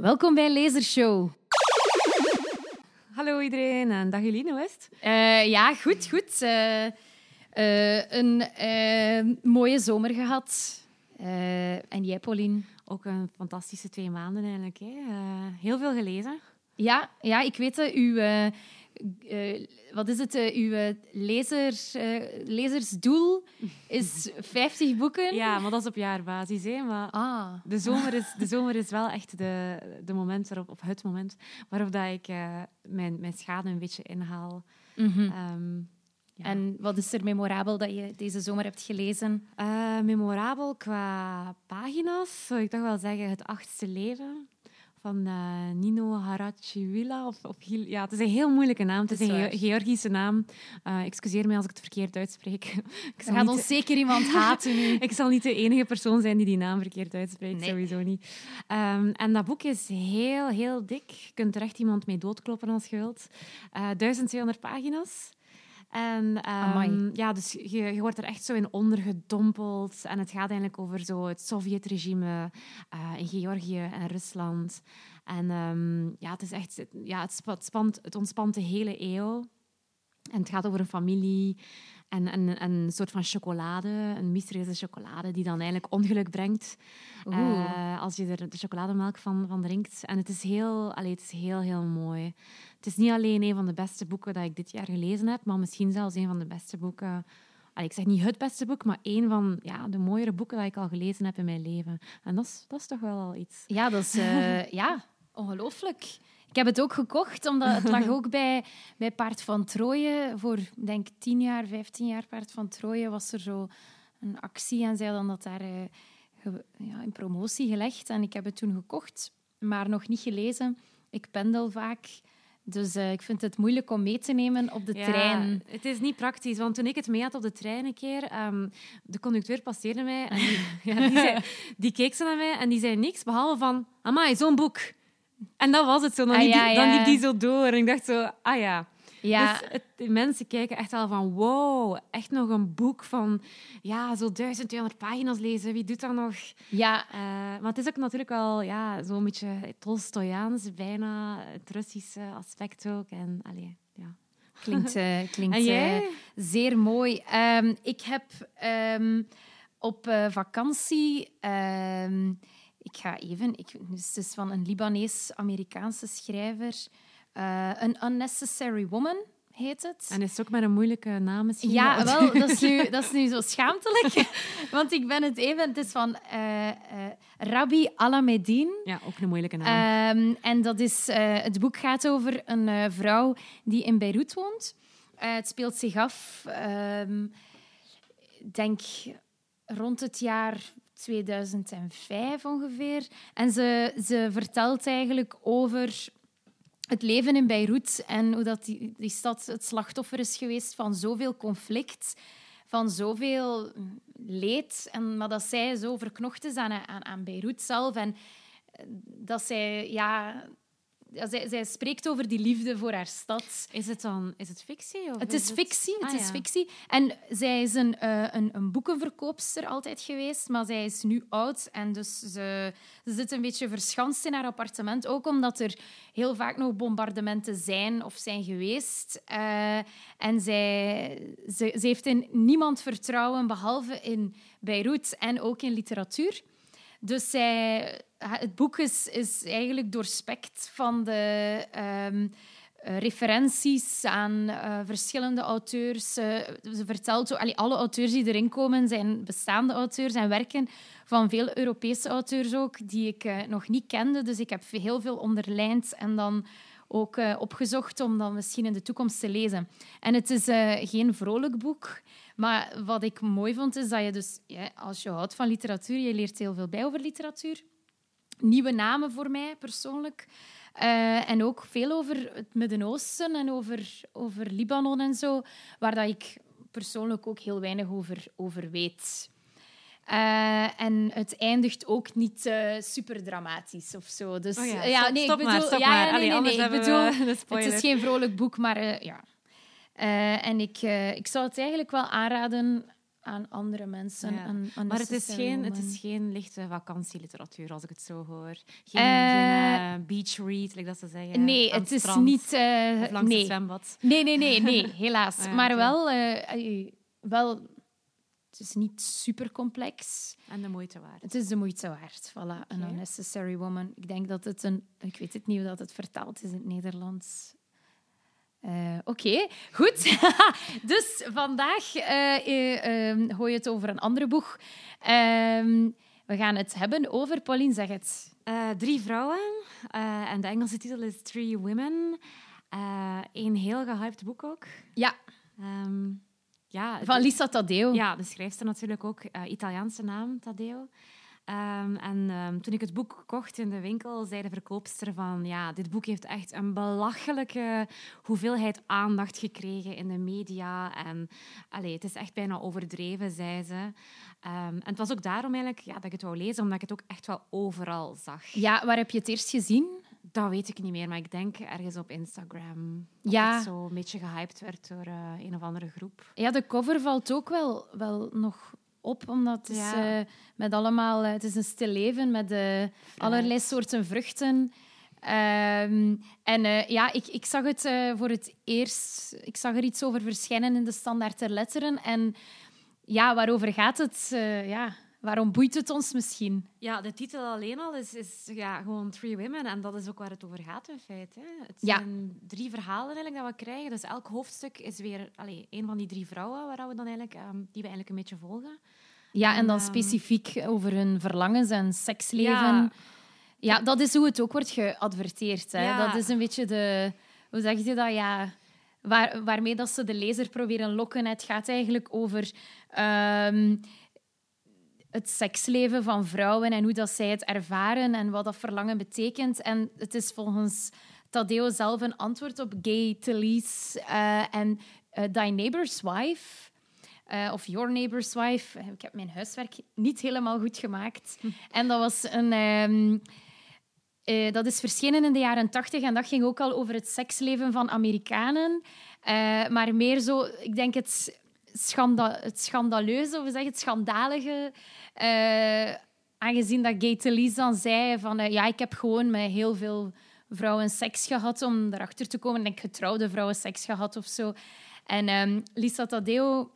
Welkom bij Lasershow. Hallo iedereen en dag Eline, het? Eh, ja, goed, goed. Eh, eh, een mooie zomer gehad. Eh, en jij, Pauline? Ook een fantastische twee maanden eigenlijk. Hè? Heel veel gelezen. Ja, ja ik weet dat uw... eh, wat is het? eh, uw eh, lezer, lezersdoel is 50 boeken. Ja, maar dat is op jaarbasis. Hè? Maar Ah. de, zomer is, de zomer is wel echt de, de moment waarop, of het moment waarop dat ik mijn, mijn schade een beetje inhaal. Mhm. Ehm, ja. En wat is er memorabel dat je deze zomer hebt gelezen? Memorabel qua pagina's zou ik toch wel zeggen Het Achtste Leven van eh, Nino Harachiwila. Of, of, ja, het is een heel moeilijke naam. Het is een Georgische naam. Eh, excuseer mij als ik het verkeerd uitspreek. ik, zal niet, ons zeker iemand haten nu. ik zal niet de enige persoon zijn die die naam verkeerd uitspreekt. Nee. Sowieso niet. Ehm, en dat boek is heel, heel dik. Je kunt er echt iemand mee doodkloppen als je wilt. Eh 1200 pagina's. En ehm, ja, dus je, je wordt er echt zo in ondergedompeld. En het gaat eigenlijk over zo het Sovjetregime eh, in Georgië en Rusland. En ehm, ja, het is echt, ja, het, spant, het ontspant de hele eeuw. En het gaat over een familie en, en, en een soort van chocolade, een mysterieuze chocolade, die dan eigenlijk ongeluk brengt eh, als je er de chocolademelk van, van drinkt. En het is, heel, allee, het is heel, heel mooi. Het is niet alleen een van de beste boeken dat ik dit jaar gelezen heb, maar misschien zelfs een van de beste boeken. Allee, ik zeg niet het beste boek, maar een van ja, de mooiere boeken dat ik al gelezen heb in mijn leven. En dat is, dat is toch wel al iets. Ja, dat is eh, ja, ongelooflijk. Ik heb het ook gekocht, omdat het lag ook bij, bij Paard van Trooien. Voor, denk 10 jaar, 15 jaar Paard van Trooien was er zo een actie en zij hadden dat daar eh, ja, in promotie gelegd. En ik heb het toen gekocht, maar nog niet gelezen. Ik pendel vaak, dus eh, ik vind het moeilijk om mee te nemen op de Ja, trein. Het is niet praktisch, want toen ik het mee had op de trein een keer, ehm, de conducteur passeerde mij en die, ja, die, zei- die keek zo naar mij en die zei niks behalve van, amai, zo'n boek. En dat was het zo. Dan, Ah, liep, ja, die, dan ja. liep die zo door en ik dacht zo, ah ja. Ja, Dus het, mensen kijken echt al van, wow, echt nog een boek van, ja, zo 1200 pagina's lezen, wie doet dat nog? ja, Eh, maar het is ook natuurlijk wel ja, zo'n beetje Tolstojaans, bijna het Russische aspect ook. En, allee, ja. klinkt, eh, klinkt En jij? eh, zeer mooi. Ehm, ik heb ehm, op vakantie... ehm, ik ga even... Ik, dus het is van een Libanees-Amerikaanse schrijver. Eh An Unnecessary Woman heet het. En is het ook met een moeilijke naam misschien? Ja, wel, dat is, nu, dat is nu zo schaamtelijk. Want ik ben het even... Het is van eh, eh, Rabbi Alamedine. Ja, ook een moeilijke naam. Ehm, en dat is, eh, het boek gaat over een eh, vrouw die in Beirut woont. Eh, het speelt zich af, ik denk rond het jaar 2005 ongeveer. En ze, ze vertelt eigenlijk over het leven in Beirut en hoe dat die, die stad het slachtoffer is geweest van zoveel conflict, van zoveel leed. En, maar dat zij zo verknocht is aan, aan, aan Beirut zelf. En dat zij, ja, ja, zij, zij spreekt over die liefde voor haar stad. is het dan is het fictie? Of Het is fictie, het Ah, is ja. fictie. En zij is een, eh, een, een boekenverkoopster altijd geweest, maar zij is nu oud en dus ze, ze zit een beetje verschanst in haar appartement, ook omdat er heel vaak nog bombardementen zijn of zijn geweest. Eh, en zij, ze, ze heeft in niemand vertrouwen, behalve in Beirut en ook in literatuur. Dus het boek is, is eigenlijk doorspekt van de ehm, eh, referenties aan eh, verschillende auteurs. Eh, ze vertelt, zo, alle auteurs die erin komen zijn bestaande auteurs en werken van veel Europese auteurs ook, die ik nog niet kende. Dus ik heb heel veel onderlijnd en dan ook opgezocht om dan misschien in de toekomst te lezen. En het is geen vrolijk boek. Maar wat ik mooi vond, is dat je dus, als je houdt van literatuur, je leert heel veel bij over literatuur. Nieuwe namen voor mij, persoonlijk. Eh, en ook veel over het Midden-Oosten en over, over Libanon en zo, waar dat ik persoonlijk ook heel weinig over, over weet. Eh, en het eindigt ook niet eh, super dramatisch of zo. Dus, Oh ja, nee, stop ik maar, bedoel, stop ja, maar. Allee, nee, nee, nee, ik bedoel, het is geen vrolijk boek, maar ja. En ik, ik zou het eigenlijk wel aanraden aan andere mensen. Ja. Aan- aan Maar het is, geen, het is geen lichte vakantieliteratuur, als ik het zo hoor. Geen, geen, beach read, like dat ze zeggen. Nee, het is strand niet... eh, langs nee. het zwembad. nee, nee, nee, nee, helaas. Ah ja, maar wel, wel... Het is niet super complex. En de moeite waard. Het is de moeite waard. Voilà, An Oké. Unnecessary Woman. Ik denk dat het een... Ik weet het niet hoe dat het vertaald is in het Nederlands. Eh, Oké, goed. dus vandaag eh, gooi je het over een andere boek. Ehm, we gaan het hebben over... Pauline, zeg het. Drie vrouwen. en de Engelse titel is Three Women. Een heel gehyped boek ook. Ja, Ehm, ja, van Lisa Taddeo. Ja, de schrijfster natuurlijk ook. Italiaanse naam, Taddeo. Ehm, en ehm, toen ik het boek kocht in de winkel, zei de verkoopster van ja, dit boek heeft echt een belachelijke hoeveelheid aandacht gekregen in de media. En allee, het is echt bijna overdreven, zei ze. Ehm, en het was ook daarom eigenlijk ja, dat ik het wou lezen, omdat ik het ook echt wel overal zag. Ja, waar heb je het eerst gezien? Dat weet ik niet meer, maar ik denk ergens op Instagram. Dat Ja. het zo een beetje gehyped werd door eh, een of andere groep. Ja, de cover valt ook wel, wel nog op, omdat het is eh, met allemaal... eh, het is een stil leven met allerlei soorten vruchten. Ehm, en eh, ja, ik, ik zag het voor het eerst... Ik zag er iets over verschijnen in de standaard der letteren. En ja, waarover gaat het? Ja, waarom boeit het ons misschien? Ja, de titel alleen al is, is ja, gewoon Three Women. En dat is ook waar het over gaat in feite. Het Ja. zijn drie verhalen eigenlijk dat we krijgen. Dus elk hoofdstuk is weer allee, een van die drie vrouwen waar we dan eigenlijk, ehm, die we eigenlijk een beetje volgen. Ja, en dan Ehm, specifiek over hun verlangens en seksleven. Ja. Ja, dat is hoe het ook wordt geadverteerd. Hè. Ja. Dat is een beetje de... Hoe zeg je dat? Ja, waar, waarmee dat ze de lezer proberen lokken. Het gaat eigenlijk over ehm, het seksleven van vrouwen en hoe dat zij het ervaren en wat dat verlangen betekent. En het is volgens Tadeo zelf een antwoord op Gay Talese eh, en eh, Thy Neighbor's Wife. eh, of Your Neighbor's Wife. Ik heb mijn huiswerk niet helemaal goed gemaakt. En dat was een... ehm, eh, dat is verschenen in de jaren tachtig en dat ging ook al over het seksleven van Amerikanen. Maar meer zo, ik denk het, schanda het schandaleuze, of zeggen het schandalige. eh, aangezien dat Talese dan zei van eh, ja, ik heb gewoon met heel veel vrouwen seks gehad om erachter te komen. Ik denk getrouwde vrouwen seks gehad of zo. En ehm, Lisa Taddeo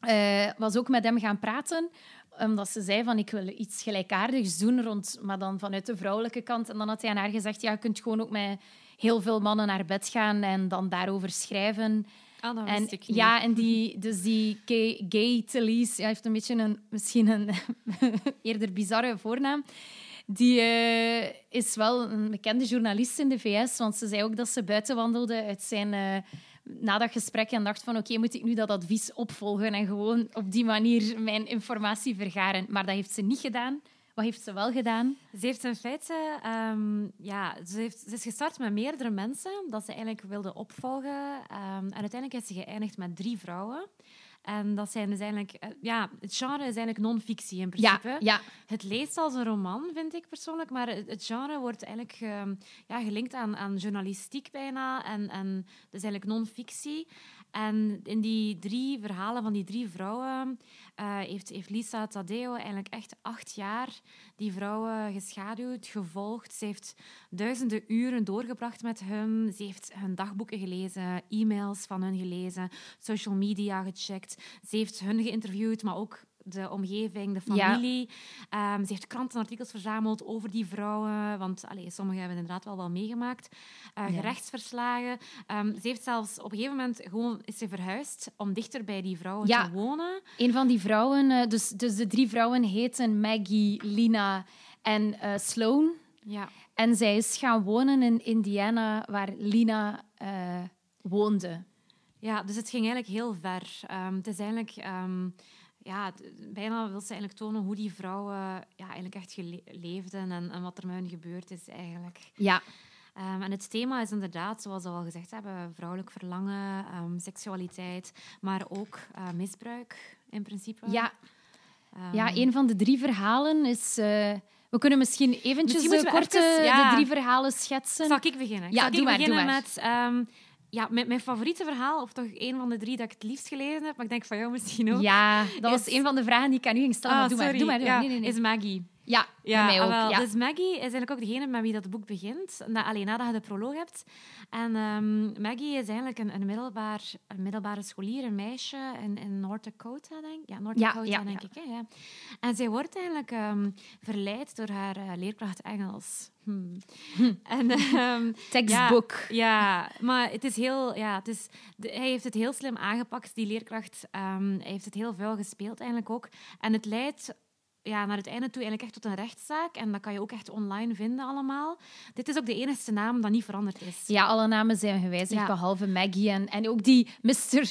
eh, was ook met hem gaan praten omdat ze zei van ik wil iets gelijkaardigs doen, rond, maar dan vanuit de vrouwelijke kant. En dan had hij aan haar gezegd, ja, je kunt gewoon ook met heel veel mannen naar bed gaan en dan daarover schrijven. Ah, dat En, wist ik niet. ja, en die, dus die gay, gay ja, heeft een beetje een, misschien een eerder bizarre voornaam. Die eh, is wel een bekende journalist in de VS, want ze zei ook dat ze buiten wandelde uit zijn, eh, na dat gesprek en dacht van oké, moet ik nu dat advies opvolgen en gewoon op die manier mijn informatie vergaren. Maar dat heeft ze niet gedaan. Wat heeft ze wel gedaan? Ze heeft in feite, ehm, ja, ze, heeft, ze is gestart met meerdere mensen dat ze eigenlijk wilde opvolgen. Ehm, en uiteindelijk is ze geëindigd met drie vrouwen. En dat zijn dus eigenlijk, eh, ja, het genre is eigenlijk non-fictie in principe. Ja, ja, Het leest als een roman, vind ik persoonlijk, maar het, genre wordt eigenlijk ehm, ja, gelinkt aan, aan journalistiek bijna. En, en dat is eigenlijk non-fictie. En in die drie verhalen van die drie vrouwen eh, heeft, heeft Lisa Taddeo eigenlijk echt acht jaar die vrouwen geschaduwd, gevolgd. Ze heeft duizenden uren doorgebracht met hun. Ze heeft hun dagboeken gelezen, e-mails van hun gelezen, social media gecheckt. Ze heeft hun geïnterviewd, maar ook de omgeving, de Ja. familie. Ehm, ze heeft krantenartikels verzameld over die vrouwen, want allee, sommigen hebben inderdaad wel wel meegemaakt. Eh, Ja. Gerechtsverslagen. Ehm, ze heeft zelfs op een gegeven moment gewoon is ze verhuisd om dichter bij die vrouwen Ja. te wonen. Een van die vrouwen, eh, dus, dus de drie vrouwen heten Maggie, Lina en eh, Sloan. Ja. En zij is gaan wonen in Indiana, waar Lina eh, woonde. Ja, dus het ging eigenlijk heel ver. Ehm, het is eigenlijk... ehm, ja, bijna wil ze eigenlijk tonen hoe die vrouwen ja, eigenlijk echt leefden en, en wat er met hun gebeurd is eigenlijk. Ja, Ehm, en het thema is inderdaad, zoals we al gezegd hebben, vrouwelijk verlangen, seksualiteit, maar ook eh, misbruik in principe. ja, ja, een van de drie verhalen is... eh, we kunnen misschien eventjes Misschien de korte even- ja. de drie verhalen schetsen. Zal ik beginnen? Ja, Zal doe ik maar, doe beginnen maar. met... ja, mijn, mijn favoriete verhaal, of toch een van de drie dat ik het liefst gelezen heb, maar ik denk van jou misschien ook. Ja, dat was Is- een van de vragen die ik aan u ging stellen. Ah, doe maar, doe maar. Doe maar. Ja, Nee, nee, nee. Is Maggie. Ja, bij mij ah, ook. wel. ja. Dus Maggie is eigenlijk ook degene met wie dat boek begint. Na, alleen nadat je de proloog hebt. En ehm, Maggie is eigenlijk een, een, middelbaar, een middelbare scholier, een meisje in, in North Dakota, denk ik. Ja, North Ja, Dakota, ja, denk ja. ik. Hè, ja. En zij wordt eigenlijk ehm, verleid door haar eh, leerkracht Engels. Hmm. En, ehm, Tekstboek. ja, maar het is heel... Ja, het is, de- hij heeft het heel slim aangepakt, die leerkracht. Hij heeft het heel vuil gespeeld eigenlijk ook. En het leidt ja, naar het einde toe eigenlijk echt tot een rechtszaak. En dat kan je ook echt online vinden allemaal. Dit is ook de enige naam dat niet veranderd is. Ja, alle namen zijn gewijzigd, Ja. behalve Maggie. En, en ook die Mr.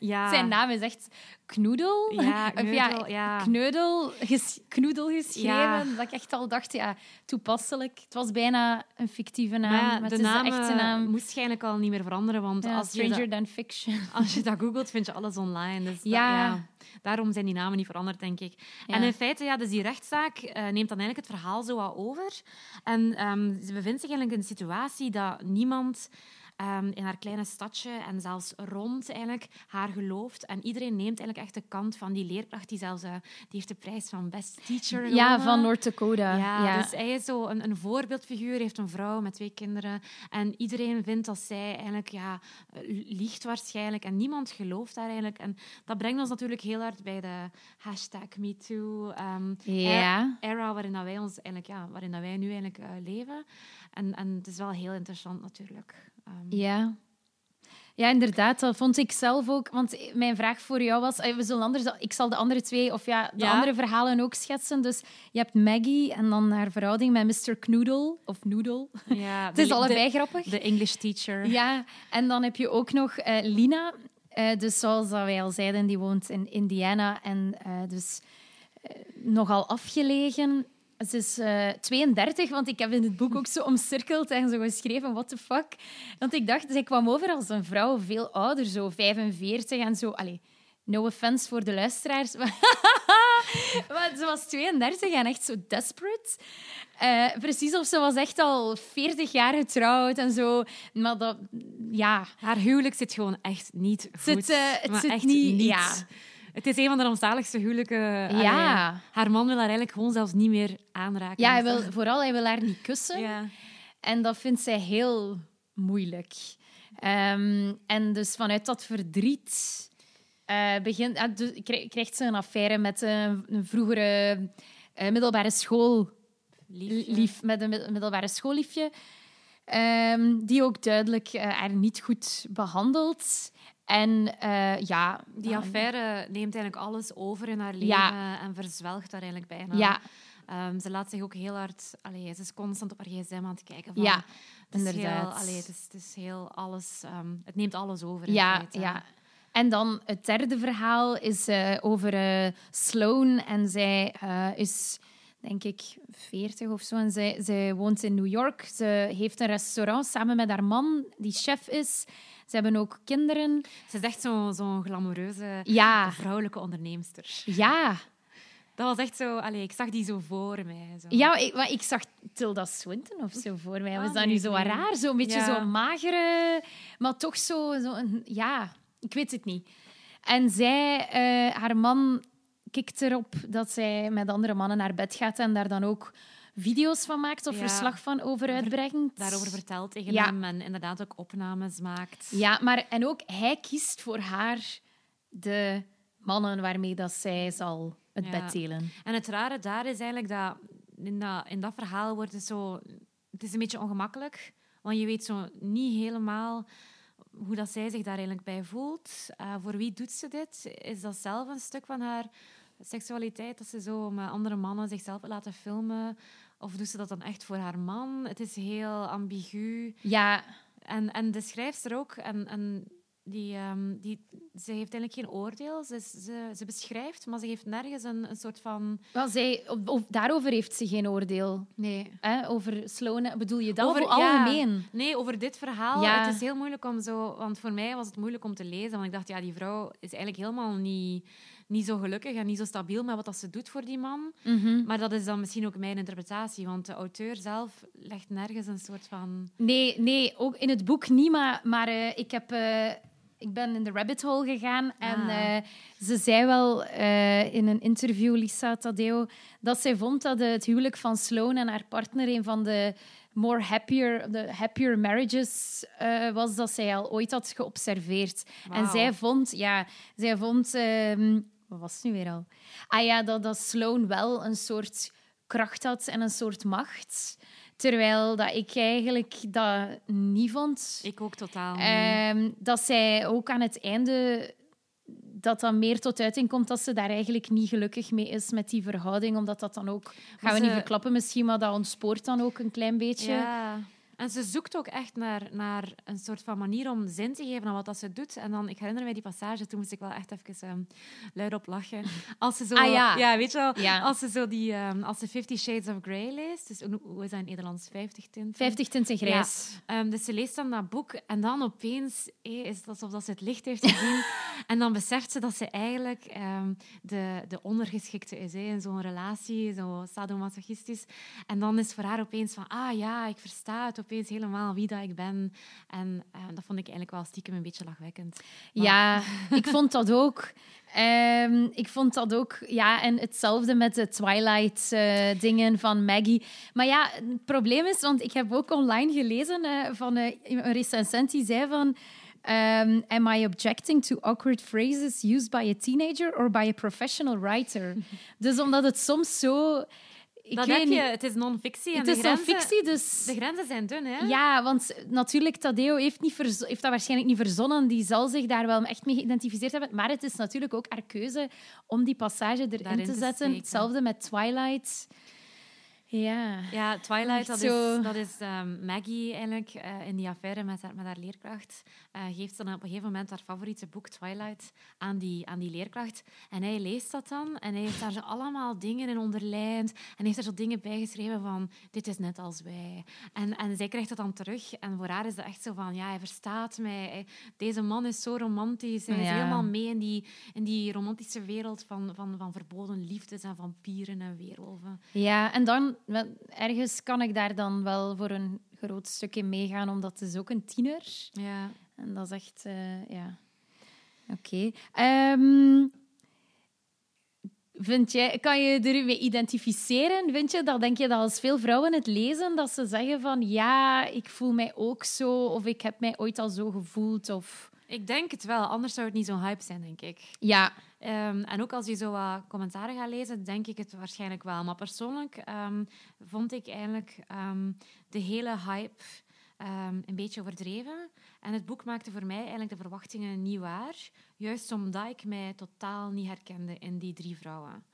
Ja. Zijn naam is echt Knoedel. Ja, Of Kneudel, ja. Kneudel, ges- Knoedel geschreven. Dat ik echt al dacht, ja, toepasselijk. Het was bijna een fictieve naam, Maar maar, ja, het de is naam de echte naam. moest eigenlijk al niet meer veranderen, want als, Stranger dat, Than Fiction. als je dat googelt, vind je alles online. Dus dat- Ja. Daarom zijn die namen niet veranderd, denk ik. Ja. En in feite, ja, dus die rechtszaak eh, neemt dan eigenlijk het verhaal zo wat over. En ehm, ze bevindt zich eigenlijk in een situatie dat niemand ehm, in haar kleine stadje en zelfs rond eigenlijk haar gelooft. En iedereen neemt eigenlijk echt de kant van die leerkracht die zelfs eh, die heeft de prijs van Best Teacher Ja, van North Dakota. Ja, Ja, dus hij is zo een, een voorbeeldfiguur, heeft een vrouw met twee kinderen. En iedereen vindt dat zij eigenlijk ja, liegt waarschijnlijk. En niemand gelooft haar eigenlijk. En dat brengt ons natuurlijk heel hard bij de hashtag MeToo. ehm, Ja. era waarin dat wij ons eigenlijk, ja, waarin dat wij nu eigenlijk eh, leven. En, en het is wel heel interessant natuurlijk. Ehm, Ja. Ja, inderdaad. Dat vond ik zelf ook. Want mijn vraag voor jou was... eh, We zullen anders, ik zal de andere twee, of ja, de Ja. andere verhalen ook schetsen. Dus je hebt Maggie en dan haar verhouding met Mr. Knoodle. Of Noodle. ja, Het is de- allebei de- grappig. De English teacher. Ja, en dan heb je ook nog eh, Lina. Eh, dus zoals dat wij al zeiden, die woont in Indiana. En dus nogal afgelegen. Ze is eh, 32, want ik heb in het boek ook zo omcirkeld en zo geschreven, what the fuck. Want ik dacht, zij kwam over als een vrouw, veel ouder, zo 45 en zo. Allee, no offense voor de luisteraars. maar ze was 32 en echt zo desperate. Eh, precies of ze was echt al 40 jaar getrouwd en zo. Maar dat, ja, Haar huwelijk zit gewoon echt niet goed. Zit, eh, het Maar zit echt niet- ja. Het is een van de rampzaligste huwelijken. Ja. Allee, haar man wil haar eigenlijk gewoon zelfs niet meer aanraken. ja hij Dus wil, vooral hij wil haar niet kussen. Ja. En dat vindt zij heel moeilijk. Ehm, en dus vanuit dat verdriet eh, begint, ah, dus krij- krijgt ze een affaire met een, een vroegere eh, middelbare school Liefje. lief, met een mid- middelbare schoolliefje. ehm, die ook duidelijk eh, haar niet goed behandelt. En eh, ja, Die dan- affaire neemt eigenlijk alles over in haar leven Ja. en verzwelgt haar eigenlijk bijna. Ja, Ehm, ze laat zich ook heel hard... Allee, ze is constant op haar gsm aan het kijken. Van, ja, het Heel, inderdaad. allee, het, is, het is heel alles... ehm, het neemt alles over in Ja, ja. En dan het derde verhaal is eh, over eh, Sloan. En zij is, denk ik, 40 of zo. En zij, zij woont in New York. Ze heeft een restaurant samen met haar man, die chef is. Ze hebben ook kinderen. Ze is echt zo- zo'n glamoureuze Ja, vrouwelijke onderneemster. ja. Dat was echt zo... Allee, ik zag die zo voor mij. Zo. Ja, ik, maar ik zag Tilda Swinton of zo voor mij. Was Ah, dat nee, nu zo nee. raar? Zo'n beetje Ja. zo magere, maar toch zo... zo een, ja, ik weet het niet. En zij, eh, haar man kikt erop dat zij met andere mannen naar bed gaat en daar dan ook video's van maakt of Ja. verslag van over uitbrengt. Daarover vertelt tegen Ja. hem en inderdaad ook opnames maakt. Ja, maar en ook hij kiest voor haar de mannen waarmee dat zij zal het Ja. bed delen. En het rare daar is eigenlijk dat in dat, in dat verhaal wordt het zo... Het is een beetje ongemakkelijk, want je weet zo niet helemaal hoe dat zij zich daar eigenlijk bij voelt. Eh, voor wie doet ze dit? Is dat zelf een stuk van haar seksualiteit, dat ze zo met andere mannen zichzelf laten filmen? Of doet ze dat dan echt voor haar man? Het is heel ambigu. Ja, En, en de schrijfster ook. En, en die, ehm, die, ze heeft eigenlijk geen oordeel. Ze, ze, ze beschrijft, maar ze heeft nergens een, een soort van... wel, zij, daarover heeft ze geen oordeel. Nee. Hè, over Sloan, bedoel je dat? Over- ja. algemeen? Nee, over dit verhaal. Ja. Het is heel moeilijk om zo... Want voor mij was het moeilijk om te lezen. Want ik dacht, ja, die vrouw is eigenlijk helemaal niet, niet zo gelukkig en niet zo stabiel met wat dat ze doet voor die man. Mhm. Maar dat is dan misschien ook mijn interpretatie. Want de auteur zelf legt nergens een soort van... Nee, nee, ook in het boek niet, maar, maar eh, ik heb... eh, ik ben in de rabbit hole gegaan en Ah. eh, ze zei wel in een interview, Lisa Tadeo, dat zij vond dat het huwelijk van Sloan en haar partner een van de more happier, de happier marriages was dat zij al ooit had geobserveerd. En zij vond, ja, zij vond, ehm, wat was het nu weer al? Ah ja, dat, dat Sloan wel een soort kracht had en een soort macht. Terwijl dat ik eigenlijk dat niet vond. Ik ook totaal niet. Ehm, dat zij ook aan het einde dat dan meer tot uiting komt dat ze daar eigenlijk niet gelukkig mee is met die verhouding, omdat dat dan ook gaan we niet verklappen misschien, maar dat ontspoort dan ook een klein beetje. Ja. En ze zoekt ook echt naar, naar een soort van manier om zin te geven aan wat dat ze doet. En dan, ik herinner mij die passage, toen moest ik wel echt even ehm, luid op lachen. Als ze zo, Ah, ja. weet je wel, Ja. als ze zo die, ehm, als ze Fifty Shades of Grey leest, dus hoe, is dat in het Nederlands? 50 tinten? 50 tinten grijs. Ehm, dus ze leest dan dat boek en dan opeens eh, is het alsof dat ze het licht heeft gezien. en dan beseft ze dat ze eigenlijk de, de ondergeschikte is in zo'n relatie, zo sadomasochistisch. En dan is voor haar opeens van, ah ja, ik versta het opeens helemaal wie dat ik ben. En eh, dat vond ik eigenlijk wel stiekem een beetje lachwekkend. Maar- Ja, ik vond dat ook. Ehm, ik vond dat ook, ja, en hetzelfde met de Twilight-dingen van Maggie. Maar ja, het probleem is, want ik heb ook online gelezen eh, van eh, een recensent die zei van. ehm, am I objecting to awkward phrases used by a teenager or by a professional writer? dus omdat het soms zo. Ik dat weet heb niet, je, het is non-fictie. het de is een grenzen- fictie, dus. De grenzen zijn dun, hè? Ja, want natuurlijk, Tadeo heeft, niet heeft dat waarschijnlijk niet verzonnen. Die zal zich daar wel echt mee geïdentificeerd hebben. Maar het is natuurlijk ook haar keuze om die passage erin Daarin te te zetten. Hetzelfde met Twilight. Ja. Ja, Twilight, dat zo. is, dat is ehm, Maggie eigenlijk eh, in die affaire met haar, met haar leerkracht. eh, geeft ze dan op een gegeven moment haar favoriete boek Twilight aan die, aan die leerkracht. En hij leest dat dan en hij heeft daar zo allemaal dingen in onderlijnd. En heeft er zo dingen bij geschreven van, dit is net als wij. En, en zij krijgt dat dan terug. En voor haar is dat echt zo van, ja, hij verstaat mij. Hij- deze man is zo romantisch. Hij is helemaal mee in die, in die romantische wereld van, van, van verboden liefdes en vampieren en weerwolven. ja, en dan ergens kan ik daar dan wel voor een groot stuk in meegaan, omdat het is ook een tiener. Ja. En dat is echt, eh, ja. Oké. Ehm, vind jij, kan je ermee identificeren? Vind je dat, denk je dat als veel vrouwen het lezen, dat ze zeggen van ja, ik voel mij ook zo, of ik heb mij ooit al zo gevoeld, of... Ik denk het wel, anders zou het niet zo'n hype zijn, denk ik. Ja, Ehm, en ook als je zo wat commentaren gaat lezen, denk ik het waarschijnlijk wel. Maar persoonlijk ehm, vond ik eigenlijk ehm, de hele hype een beetje overdreven. En het boek maakte voor mij eigenlijk de verwachtingen niet waar. Juist omdat ik mij totaal niet herkende in die drie vrouwen.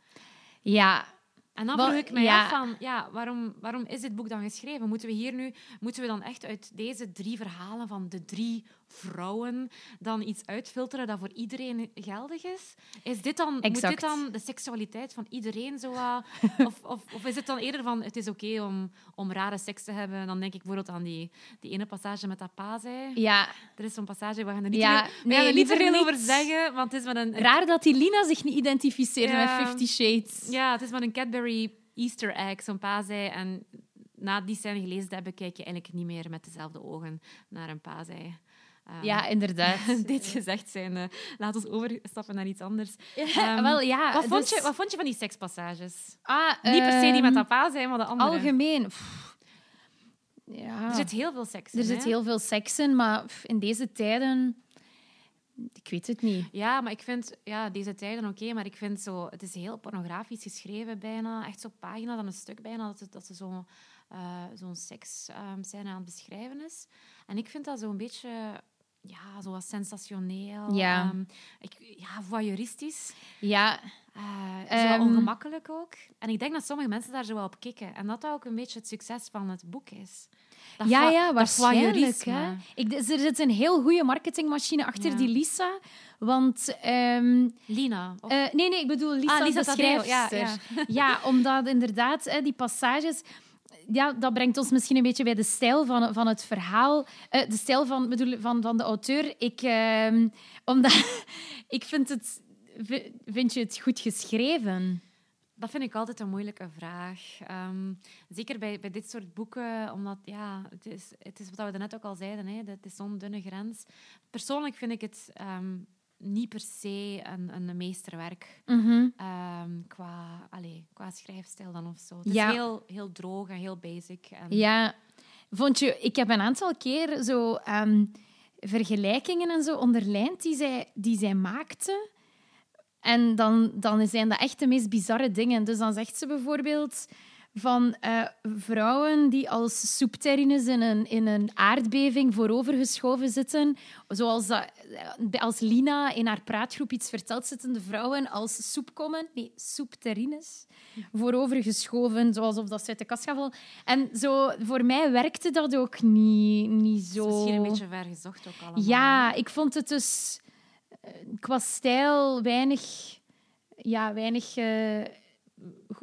ja, En dan vroeg ik mij ja. af van, ja, waarom, waarom is dit boek dan geschreven? Moeten we hier nu, moeten we dan echt uit deze drie verhalen van de drie vrouwen dan iets uitfilteren dat voor iedereen geldig is? Is dit dan, moet dit dan de seksualiteit van iedereen zo of, of, of is het dan eerder van, het is oké om, om rare seks te hebben? Dan denk ik bijvoorbeeld aan die, die ene passage met dat pa zei. ja. Er is zo'n passage, we gaan er niet, Ja, te veel, we nee, gaan er niet te veel over zeggen, want het is met een, een Raar dat die Lina zich niet identificeerde Ja. met Fifty Shades. Ja, het is met een Cadbury Easter egg, zo'n pa zei. En na die scène gelezen te hebben, kijk je eigenlijk niet meer met dezelfde ogen naar een pa Ehm, Ja, inderdaad. dit gezegd zijn, eh, laat ons overstappen naar iets anders. Ehm, wel, ja. wat, vond dus- je, wat vond je van die sekspassages? Ah, Niet per se die met ehm, dat pa zijn, maar de andere. Algemeen. Pff, Ja. Er zit heel veel seks in. Er zit hè? heel veel seks in, maar pff, in deze tijden... Ik weet het niet. Ja, maar ik vind ja, deze tijden oké, maar ik vind zo, het is heel pornografisch geschreven bijna. Echt zo'n pagina dan een stuk bijna, dat, het- dat ze zo, eh, zo'n seks ehm, scène aan het beschrijven is. En ik vind dat zo'n beetje, ja, zo wat sensationeel. Ja. ehm, ik, ja, voyeuristisch. Ja, eh, zo Ehm. ongemakkelijk ook. En ik denk dat sommige mensen daar zo wel op kikken. En dat dat ook een beetje het succes van het boek is. Dat ja, ja waarschijnlijk. Hè. Ik, er zit een heel goede marketingmachine achter Ja. die Lisa. Want... ehm, Lina. eh, nee, nee, ik bedoel Lisa, Ah, Lisa de schrijfster. ja, Ja, omdat inderdaad die passages... Ja, dat brengt ons misschien een beetje bij de stijl van, van het verhaal. Eh, de stijl van, bedoel, van, van de auteur. Ik, ehm, omdat, ik vind het... vi- Vind je het goed geschreven? Dat vind ik altijd een moeilijke vraag. Ehm, zeker bij, bij dit soort boeken, omdat ja, het is, het is wat we net ook al zeiden, hè, het is zo'n dunne grens. Persoonlijk vind ik het ehm, niet per se een, een meesterwerk Mhm. ehm, qua, allez, qua schrijfstijl dan of zo. Het Ja. is heel, heel droog en heel basic. En, Ja, vond je, ik heb een aantal keer zo ehm, vergelijkingen en zo onderlijnd die zij, die zij maakte. En dan, dan zijn dat echt de meest bizarre dingen. Dus dan zegt ze bijvoorbeeld van eh, vrouwen die als soepterrines in een, in een aardbeving voorovergeschoven zitten. Zoals dat, eh, als Lina in haar praatgroep iets vertelt, zitten de vrouwen als soepkommen. Nee, soepterrines. Voorovergeschoven, zoals of dat ze uit de kast gaan vallen. En zo, voor mij werkte dat ook niet, niet Het zo... is misschien een beetje ver gezocht ook allemaal. Ja, ik vond het dus eh, qua stijl weinig... Ja, weinig...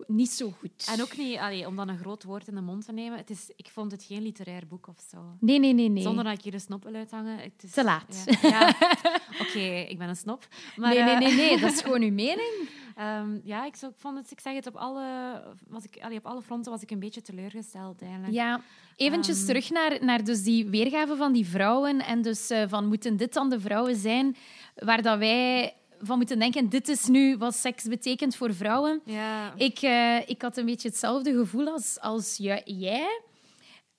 niet zo goed. En ook niet, allee, om dan een groot woord in de mond te nemen, het is, ik vond het geen literair boek of zo. Nee, nee, nee, nee. Zonder dat ik hier een snop wil uithangen. Het is, Te laat. Ja, ja. oké, ik ben een snop. Maar, nee, nee, eh, nee, nee, dat is gewoon uw mening. ehm, ja, ik, vond het, ik zeg het, op alle, was ik, allee, op alle fronten was ik een beetje teleurgesteld eigenlijk. Ja, eventjes Ehm. terug naar, naar dus die weergave van die vrouwen. En dus eh, van, moeten dit dan de vrouwen zijn waar dat wij van moeten denken, dit is nu wat seks betekent voor vrouwen. Ja. Ik, eh, ik had een beetje hetzelfde gevoel als, als jij.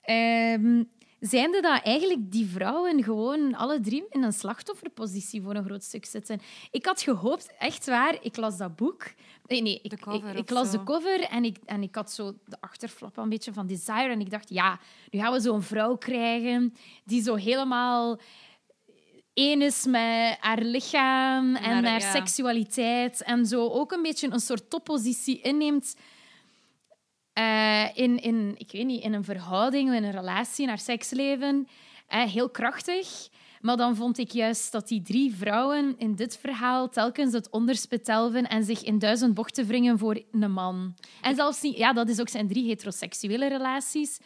Ehm zijnde dat eigenlijk die vrouwen gewoon alle drie in een slachtofferpositie voor een groot stuk zitten. Ik had gehoopt, echt waar, ik las dat boek. Nee, nee ik, De cover ik, ik las zo. de cover en ik, en ik had zo de achterflap een beetje van Desire. En ik dacht, ja, nu gaan we zo'n vrouw krijgen die zo helemaal één is met haar lichaam en haar- haar ja. seksualiteit. En zo ook een beetje een soort toppositie inneemt eh, in, in, ik weet niet, in een verhouding, in een relatie, in haar seksleven. Eh, heel krachtig. Maar dan vond ik juist dat die drie vrouwen in dit verhaal telkens het onderspit delven en zich in duizend bochten wringen voor een man. En zelfs niet... Ja, dat is ook zijn drie heteroseksuele relaties.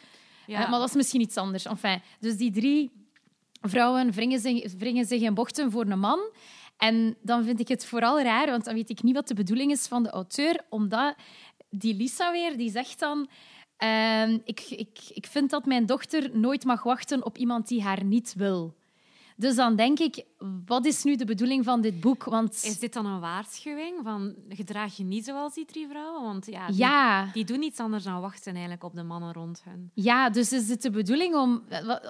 Ja. Eh, maar dat is misschien iets anders. Enfin, dus die drie vrouwen wringen zich, wringen zich in bochten voor een man. En dan vind ik het vooral raar, want dan weet ik niet wat de bedoeling is van de auteur, omdat die Lisa weer, die zegt dan... ehm, ik, ik, ik vind dat mijn dochter nooit mag wachten op iemand die haar niet wil. Dus dan denk ik, wat is nu de bedoeling van dit boek? Want Is dit dan een waarschuwing van gedraag je niet zoals die drie vrouwen? Want ja, die, ja, die doen niets anders dan wachten eigenlijk op de mannen rond hen. Ja, dus is het de bedoeling om,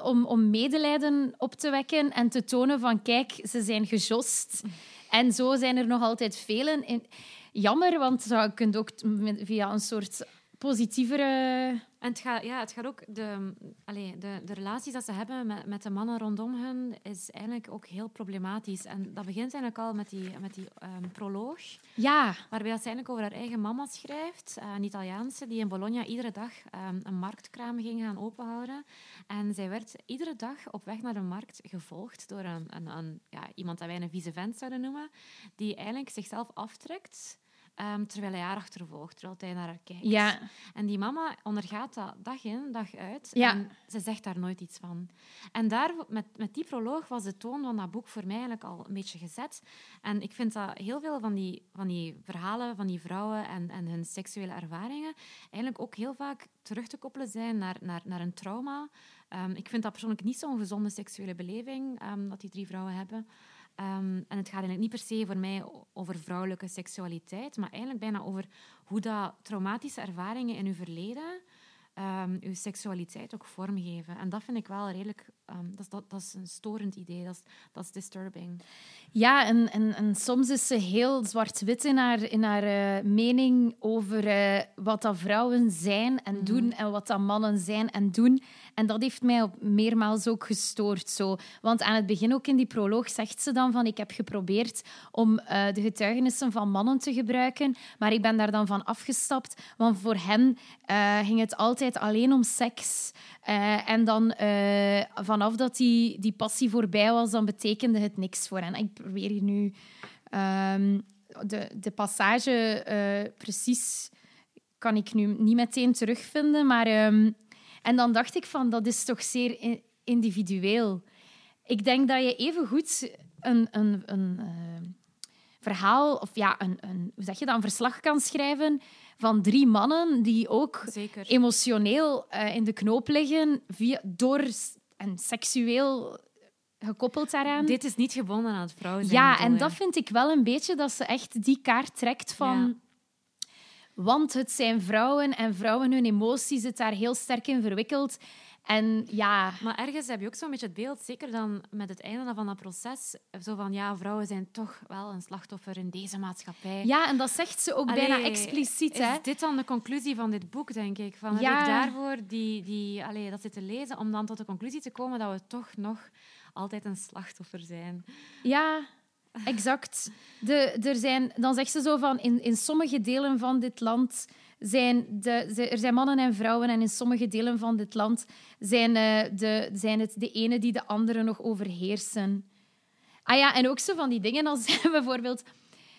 om, om medelijden op te wekken en te tonen van kijk, ze zijn gejost. En zo zijn er nog altijd velen. En, jammer, want je kunt ook via een soort positievere... En het gaat, ja, het gaat ook... De, allee, de, de relaties dat ze hebben met, met de mannen rondom hen is eigenlijk ook heel problematisch. En dat begint eigenlijk al met die, met die ehm, proloog, Ja, waarbij dat ze eigenlijk over haar eigen mama schrijft, eh, een Italiaanse, die in Bologna iedere dag ehm, een marktkraam ging gaan openhouden. En zij werd iedere dag op weg naar de markt gevolgd door een, een, een, ja, iemand dat wij een vieze vent zouden noemen, die eigenlijk zichzelf aftrekt... ehm, terwijl hij haar achtervolgt, terwijl hij naar haar kijkt. ja, En die mama ondergaat dat dag in, dag uit. Ja. En ze zegt daar nooit iets van. En daar, met, met die proloog was de toon van dat boek voor mij eigenlijk al een beetje gezet. En ik vind dat heel veel van die, van die verhalen van die vrouwen en, en hun seksuele ervaringen eigenlijk ook heel vaak terug te koppelen zijn naar, naar, naar een trauma. Ehm, ik vind dat persoonlijk niet zo'n gezonde seksuele beleving ehm, dat die drie vrouwen hebben. Ehm, en het gaat eigenlijk niet per se voor mij over vrouwelijke seksualiteit, maar eigenlijk bijna over hoe dat traumatische ervaringen in uw verleden ehm, uw seksualiteit ook vormgeven. En dat vind ik wel redelijk... ehm, dat, is, dat, dat is een storend idee. Dat is, dat is disturbing. ja en, en, en soms is ze heel zwart-wit in haar, in haar eh, mening over eh, wat dat vrouwen zijn en doen en wat dat mannen zijn en doen. En dat heeft mij op meermaals ook gestoord. Zo. Want aan het begin, ook in die proloog, zegt ze dan van ik heb geprobeerd om eh, de getuigenissen van mannen te gebruiken, maar ik ben daar dan van afgestapt, want voor hen ging het altijd alleen om seks. Eh, en dan eh, vanaf dat die, die passie voorbij was, dan betekende het niks voor hen. Ik probeer hier nu ehm, de, de passage eh, precies kan ik nu niet meteen terugvinden, maar ehm, en dan dacht ik van dat is toch zeer individueel. Ik denk dat je even goed een, een, een verhaal of ja, een, een, hoe zeg je dat, een verslag kan schrijven van drie mannen die ook Zeker. emotioneel eh, in de knoop liggen via, door en seksueel gekoppeld daaraan. Dit is niet gebonden aan het vrouw zijn. ja, en dat vind ik wel een beetje dat ze echt die kaart trekt van... Want het zijn vrouwen en vrouwen hun emoties zit daar heel sterk in verwikkeld. En ja, Maar ergens heb je ook zo'n beetje het beeld, zeker dan met het einde van dat proces, zo van ja, vrouwen zijn toch wel een slachtoffer in deze maatschappij. ja, en dat zegt ze ook bijna expliciet. Is Hè? dit dan de conclusie van dit boek, denk ik? Van, Ja. Heb ik daarvoor die, die, allee, dat zitten lezen om dan tot de conclusie te komen dat we toch nog altijd een slachtoffer zijn? Ja, exact. De, er zijn, dan zegt ze zo van, in, in sommige delen van dit land zijn, de, ze- er zijn mannen en vrouwen en in sommige delen van dit land zijn, eh, de, zijn het de ene die de andere nog overheersen. Ah ja, en ook zo van die dingen als bijvoorbeeld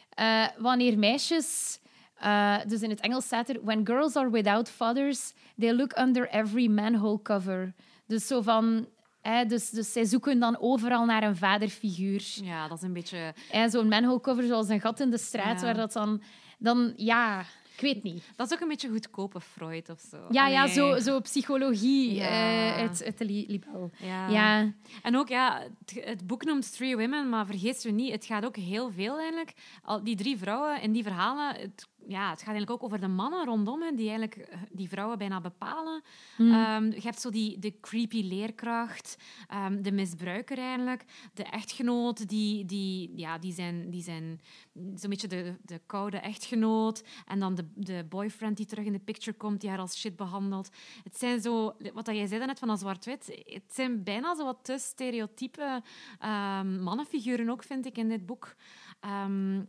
eh, wanneer meisjes... eh, dus in het Engels staat er... When girls are without fathers, they look under every manhole cover. Dus zo van... Hè, dus, dus zij zoeken dan overal naar een vaderfiguur. Ja, dat is een beetje... En zo'n manhole cover zoals een gat in de straat, Ja. waar dat dan... Dan, ja, ik weet niet. Dat is ook een beetje goedkope Freud of zo. Ja, ja zo, zo psychologie Ja. eh, uit, uit de li- libel. Ja. Ja. En ook, ja, het, het boek noemt Three Women, maar vergeet je niet, het gaat ook heel veel eigenlijk. Al die drie vrouwen in die verhalen, het, ja, het gaat eigenlijk ook over de mannen rondom hen, die eigenlijk eh, die vrouwen bijna bepalen. Hmm. Ehm, je hebt zo die, de creepy leerkracht, ehm, de misbruiker eigenlijk, de echtgenoot, die, die, ja, die zijn, die zijn zo'n beetje de, de koude echtgenoot. En dan de, de boyfriend die terug in de picture komt, die haar als shit behandelt. Het zijn zo, wat jij zei net van dat zwart-wit, het zijn bijna zo wat te stereotype ehm, mannenfiguren ook, vind ik, in dit boek. Ehm,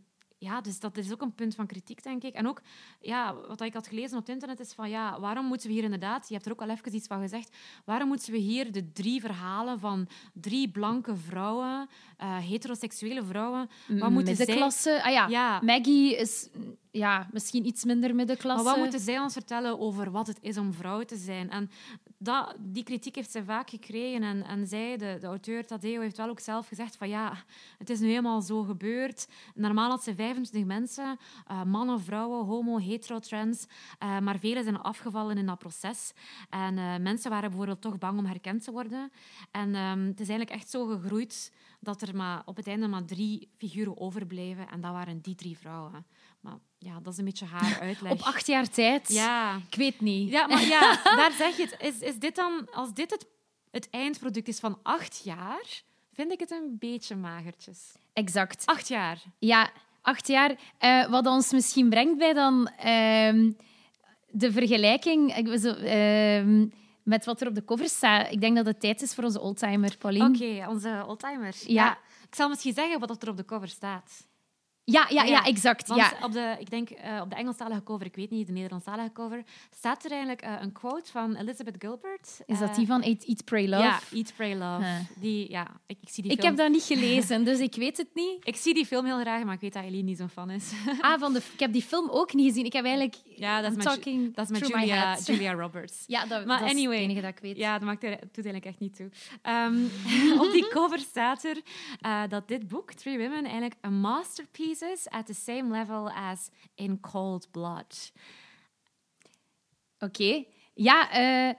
ja, dus dat is ook een punt van kritiek, denk ik. En ook, ja, wat ik had gelezen op het internet is van, ja, waarom moeten we hier inderdaad, je hebt er ook al even iets van gezegd, waarom moeten we hier de drie verhalen van drie blanke vrouwen, eh, heteroseksuele vrouwen, wat moeten zij... middenklasse. Ah ja, Ja. Maggie is ja, misschien iets minder middenklasse. Maar wat moeten zij ons vertellen over wat het is om vrouw te zijn? En dat, die kritiek heeft zij vaak gekregen. En, en zij, de, de auteur Tadeo, heeft wel ook zelf gezegd van ja, het is nu helemaal zo gebeurd. Normaal had ze 25 mensen, eh, mannen, vrouwen, homo, hetero, trans. eh, maar velen zijn afgevallen in dat proces. En eh, mensen waren bijvoorbeeld toch bang om herkend te worden. En ehm, het is eigenlijk echt zo gegroeid dat er maar, op het einde maar drie figuren overbleven. En dat waren die drie vrouwen. Maar ja, dat is een beetje haar uitleg. Op acht jaar tijd? Ja. Ik weet niet. Ja, maar ja, daar zeg je het. Is, is dit dan, als dit het, het eindproduct is van acht jaar, vind ik het een beetje magertjes. Exact. Acht jaar. Ja, acht jaar. Eh, wat ons misschien brengt bij dan ehm, de vergelijking ehm, met wat er op de cover staat. Ik denk dat het tijd is voor onze oldtimer, Pauline. Oké, onze oldtimer. Ja. Ik zal misschien zeggen wat er op de cover staat. Ja, ja, Ah, ja, ja. exact. Want Ja. op de, ik denk eh, op de Engelstalige cover, ik weet niet, de Nederlandstalige cover, staat er eigenlijk eh, een quote van Elizabeth Gilbert. Is dat Eh, die van Eat, Eat Pray, Love? Ja, Eat, Pray, Love. Huh. Die, ja, ik, ik zie die ik film... heb dat niet gelezen, dus ik weet het niet. Ik zie die film heel graag, maar ik weet dat Eline niet zo'n fan is. Ah, van de, ik heb die film ook niet gezien. Ik heb eigenlijk... Ja, dat is met, Ju- dat is met Julia, head. Julia Roberts. Ja, dat, Maar dat is anyway. het enige dat ik weet. Ja, dat maakt er, doet eigenlijk echt niet toe. Ehm, op die cover staat er dat dit boek, Three Women, eigenlijk een masterpiece at the same level as In Cold Blood. Oké. Ja, eh,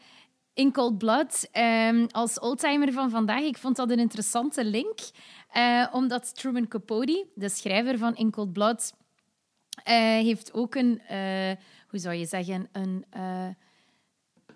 in Cold Blood, ehm, als oldtimer van vandaag, ik vond dat een interessante link. eh, omdat Truman Capote, de schrijver van In Cold Blood, eh, heeft ook een, hoe zou je zeggen, een,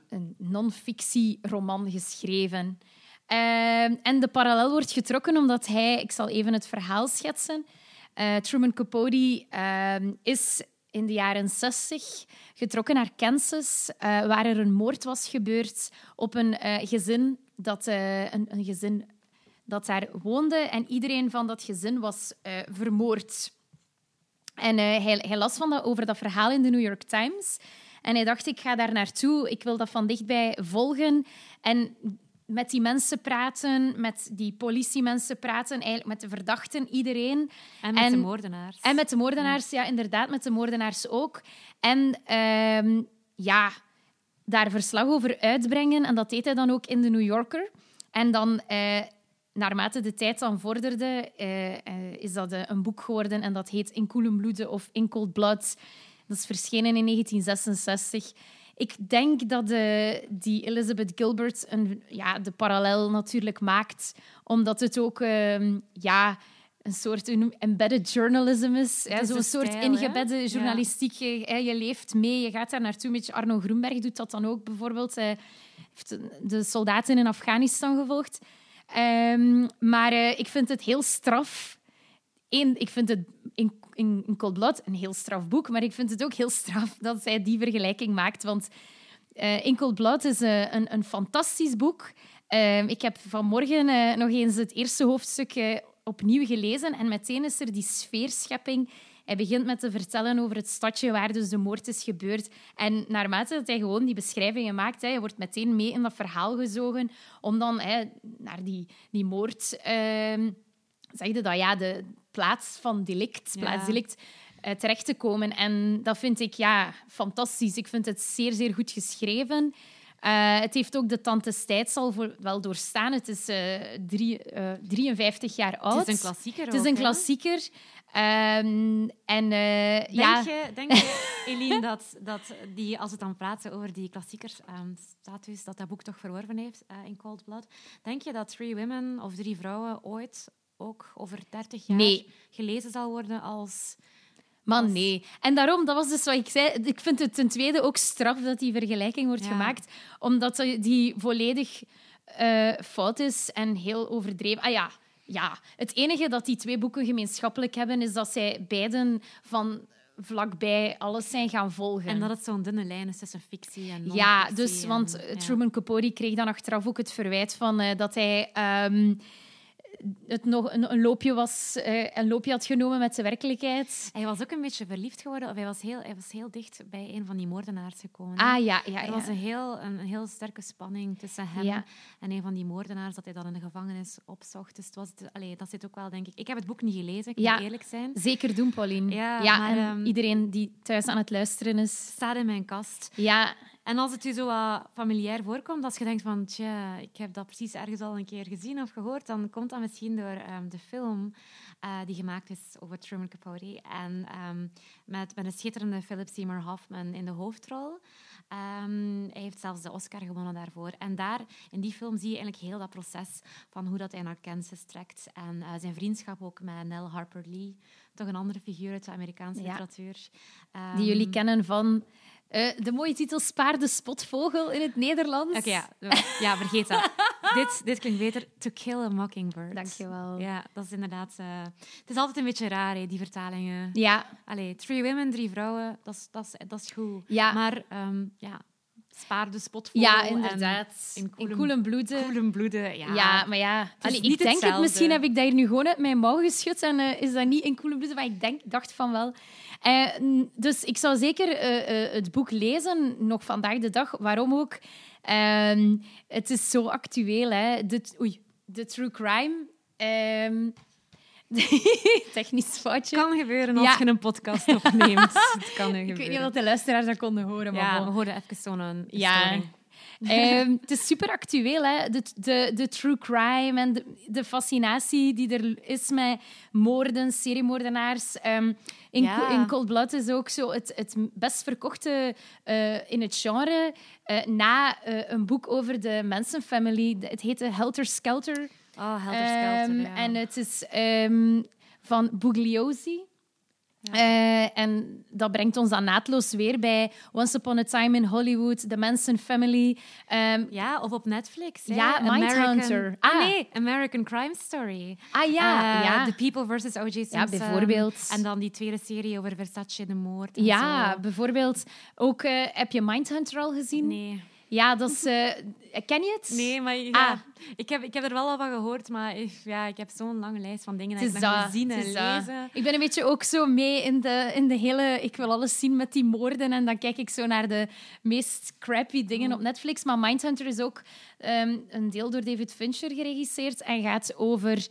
een non-fictie-roman geschreven. Ehm, en de parallel wordt getrokken omdat hij, ik zal even het verhaal schetsen. Eh, Truman Capote ehm, is in de jaren 60 getrokken naar Kansas, eh, waar er een moord was gebeurd op een eh, gezin dat een, een gezin dat daar woonde en iedereen van dat gezin was vermoord. En hij, hij las van dat, over dat verhaal in de New York Times. En hij dacht, ik ga daar naartoe, ik wil dat van dichtbij volgen. En met die mensen praten, met die politiemensen praten, eigenlijk met de verdachten, iedereen. En met En- de moordenaars. En met de moordenaars, ja, inderdaad, met de moordenaars ook. En ehm, ja, daar verslag over uitbrengen. En dat deed hij dan ook in de New Yorker. En dan, eh, naarmate de tijd dan vorderde, eh, eh, is dat een boek geworden. En dat heet In koelen bloeden of In cold blood. Dat is verschenen in 1966. Ik denk dat de, die Elizabeth Gilbert een, ja, de parallel natuurlijk maakt, omdat het ook ehm, ja, een soort embedded journalism is. Zo'n soort ingebedde journalistiek. Je, je, leeft mee, je gaat daar naartoe. Arno Groenberg doet dat dan ook bijvoorbeeld. Hij heeft de soldaten in Afghanistan gevolgd. Um, maar uh, ik vind het heel straf. Eén, ik vind het in, in, Cold Blood een heel straf boek, maar ik vind het ook heel straf dat zij die vergelijking maakt. Want uh, In Cold Blood is uh, een, een fantastisch boek. Ehm, ik heb vanmorgen nog eens het eerste hoofdstuk opnieuw gelezen en meteen is er die sfeerschepping hij begint met te vertellen over het stadje waar dus de moord is gebeurd. En naarmate dat hij gewoon die beschrijvingen maakt, hè, je wordt meteen mee in dat verhaal gezogen om dan hè, naar die, die moord... Uh, zeg je dat? Ja, de plaats van delict, plaats delict uh, terecht te komen. En dat vind ik ja, fantastisch. Ik vind het zeer, zeer goed geschreven. Uh, het heeft ook de Tantes Tijdsal voor, wel doorstaan. Het is uh, drie, uh, 53 jaar oud. Het is een klassieker. Het is een klassieker. Um, en, denk, ja. je, denk je, Eline, dat, dat die, als we dan praten over die klassiekersstatus, um, dat dat boek toch verworven heeft in Cold Blood, denk je dat Three Women of Drie Vrouwen ooit ook over 30 jaar nee. gelezen zal worden als Man, nee. En daarom, dat was dus wat ik zei, ik vind het ten tweede ook straf dat die vergelijking wordt gemaakt, omdat die volledig uh, fout is en heel overdreven. Ah ja, ja, het enige dat die twee boeken gemeenschappelijk hebben, is dat zij beiden van vlakbij alles zijn gaan volgen. En dat het zo'n dunne lijn is tussen fictie en Ja, dus, want Truman Capote kreeg dan achteraf ook het verwijt van uh, dat hij... Um, het nog een, een loopje was, uh, een loopje had genomen met de werkelijkheid. Hij was ook een beetje verliefd geworden, of hij was heel, hij was heel dicht bij een van die moordenaars gekomen. Ah ja, ja. Er was een heel, een, heel sterke spanning tussen hem en een van die moordenaars dat hij dan in de gevangenis opzocht. Dus het was, allee, dat zit ook wel, denk ik. Ik heb het boek niet gelezen, ik moet eerlijk zijn. Zeker doen, Pauline. Ja, maar, en um, iedereen die thuis aan het luisteren is. Staat in mijn kast. Ja, en als het je zo wat familiair voorkomt, als je denkt van, tja, ik heb dat precies ergens al een keer gezien of gehoord, dan komt dat misschien door um, de film uh, die gemaakt is over Truman Capote. En um, met, met een schitterende Philip Seymour Hoffman in de hoofdrol. Um, hij heeft zelfs de Oscar gewonnen daarvoor. En daar, in die film zie je eigenlijk heel dat proces van hoe dat hij naar Kansas trekt. En uh, zijn vriendschap ook met Nell Harper Lee, toch een andere figuur uit de Amerikaanse ja. literatuur. die jullie kennen van uh, de mooie titel Spaar de spotvogel in het Nederlands. Oké, okay, ja. ja, vergeet dat. dit, dit klinkt beter. To Kill a Mockingbird. Dankjewel. Ja, dat is inderdaad... Uh, het is altijd een beetje raar, hè, die vertalingen. Ja. Allee, Three Women, Drie Vrouwen, dat is, dat is, dat is goed. Ja. Maar um, ja, Spaar de. Ja, inderdaad. In koelen bloeden. Koelen bloeden, ja. Ja, maar ja. Allee, ik denk het, misschien heb ik dat hier nu gewoon uit mijn mouw geschud en uh, is dat niet in koelen bloeden, maar ik denk, dacht van wel. Uh, dus ik zou zeker uh, het boek lezen, nog vandaag de dag. Waarom ook? Ehm, het is zo actueel, hè. De, oei, de true crime. Technisch foutje. kan gebeuren als je een podcast opneemt. het kan Ik weet niet of de luisteraars dat konden horen. Maar ja, we hoorden even zo'n ja. um, het is super actueel, hè? De, de, de true crime en de, de fascinatie die er is met moorden, seriemoordenaars. Um, in, ja. in Cold Blood is ook zo het, het best verkochte uh, in het genre uh, na uh, een boek over de Manson family. Het heette Helter Skelter. Oh, Helter Skelter, um, ja. En het is um, van Bugliosi. Ja. Uh, en dat brengt ons dan naadloos weer bij Once Upon a Time in Hollywood, The Manson Family. Um, ja, of op Netflix. Hè? Ja, Mindhunter. Ah, ah, nee, American Crime Story. Ah ja, uh, ja. The People versus O.J. Simpson. Ja, bijvoorbeeld. En dan die tweede serie over Versace de moord. Ja, zo. bijvoorbeeld. Ook, uh, heb je Mindhunter al gezien? Nee. Ja, dat is... Uh, ken je het? Nee, maar ja, ah. ik, heb, ik heb er wel al van gehoord, maar ja, ik heb zo'n lange lijst van dingen dat ik nog zien en lezen. Ik ben een beetje ook zo mee in de, in de hele... Ik wil alles zien met die moorden en dan kijk ik zo naar de meest crappy dingen oh. op Netflix. Maar Mindhunter is ook um, een deel door David Fincher geregisseerd en gaat over...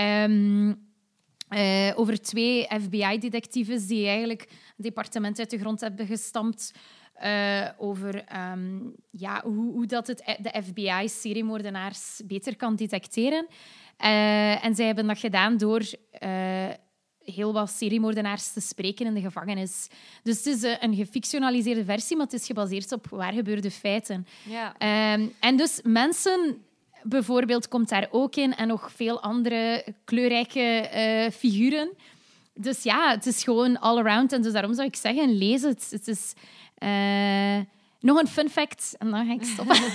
Um, uh, over twee FBI-detectives die eigenlijk een departement uit de grond hebben gestampt uh, over um, ja, hoe, hoe dat het, de FBI seriemoordenaars beter kan detecteren. Uh, en zij hebben dat gedaan door uh, heel wat seriemoordenaars te spreken in de gevangenis. Dus het is eh, een gefictionaliseerde versie, maar het is gebaseerd op waar gebeurde feiten. Ja. Ehm, en dus mensen bijvoorbeeld komt daar ook in en nog veel andere kleurrijke eh, figuren. Dus ja, het is gewoon all around. En dus daarom zou ik zeggen, lees het. Het is... eh, nog een fun fact, en dan ga ik stoppen.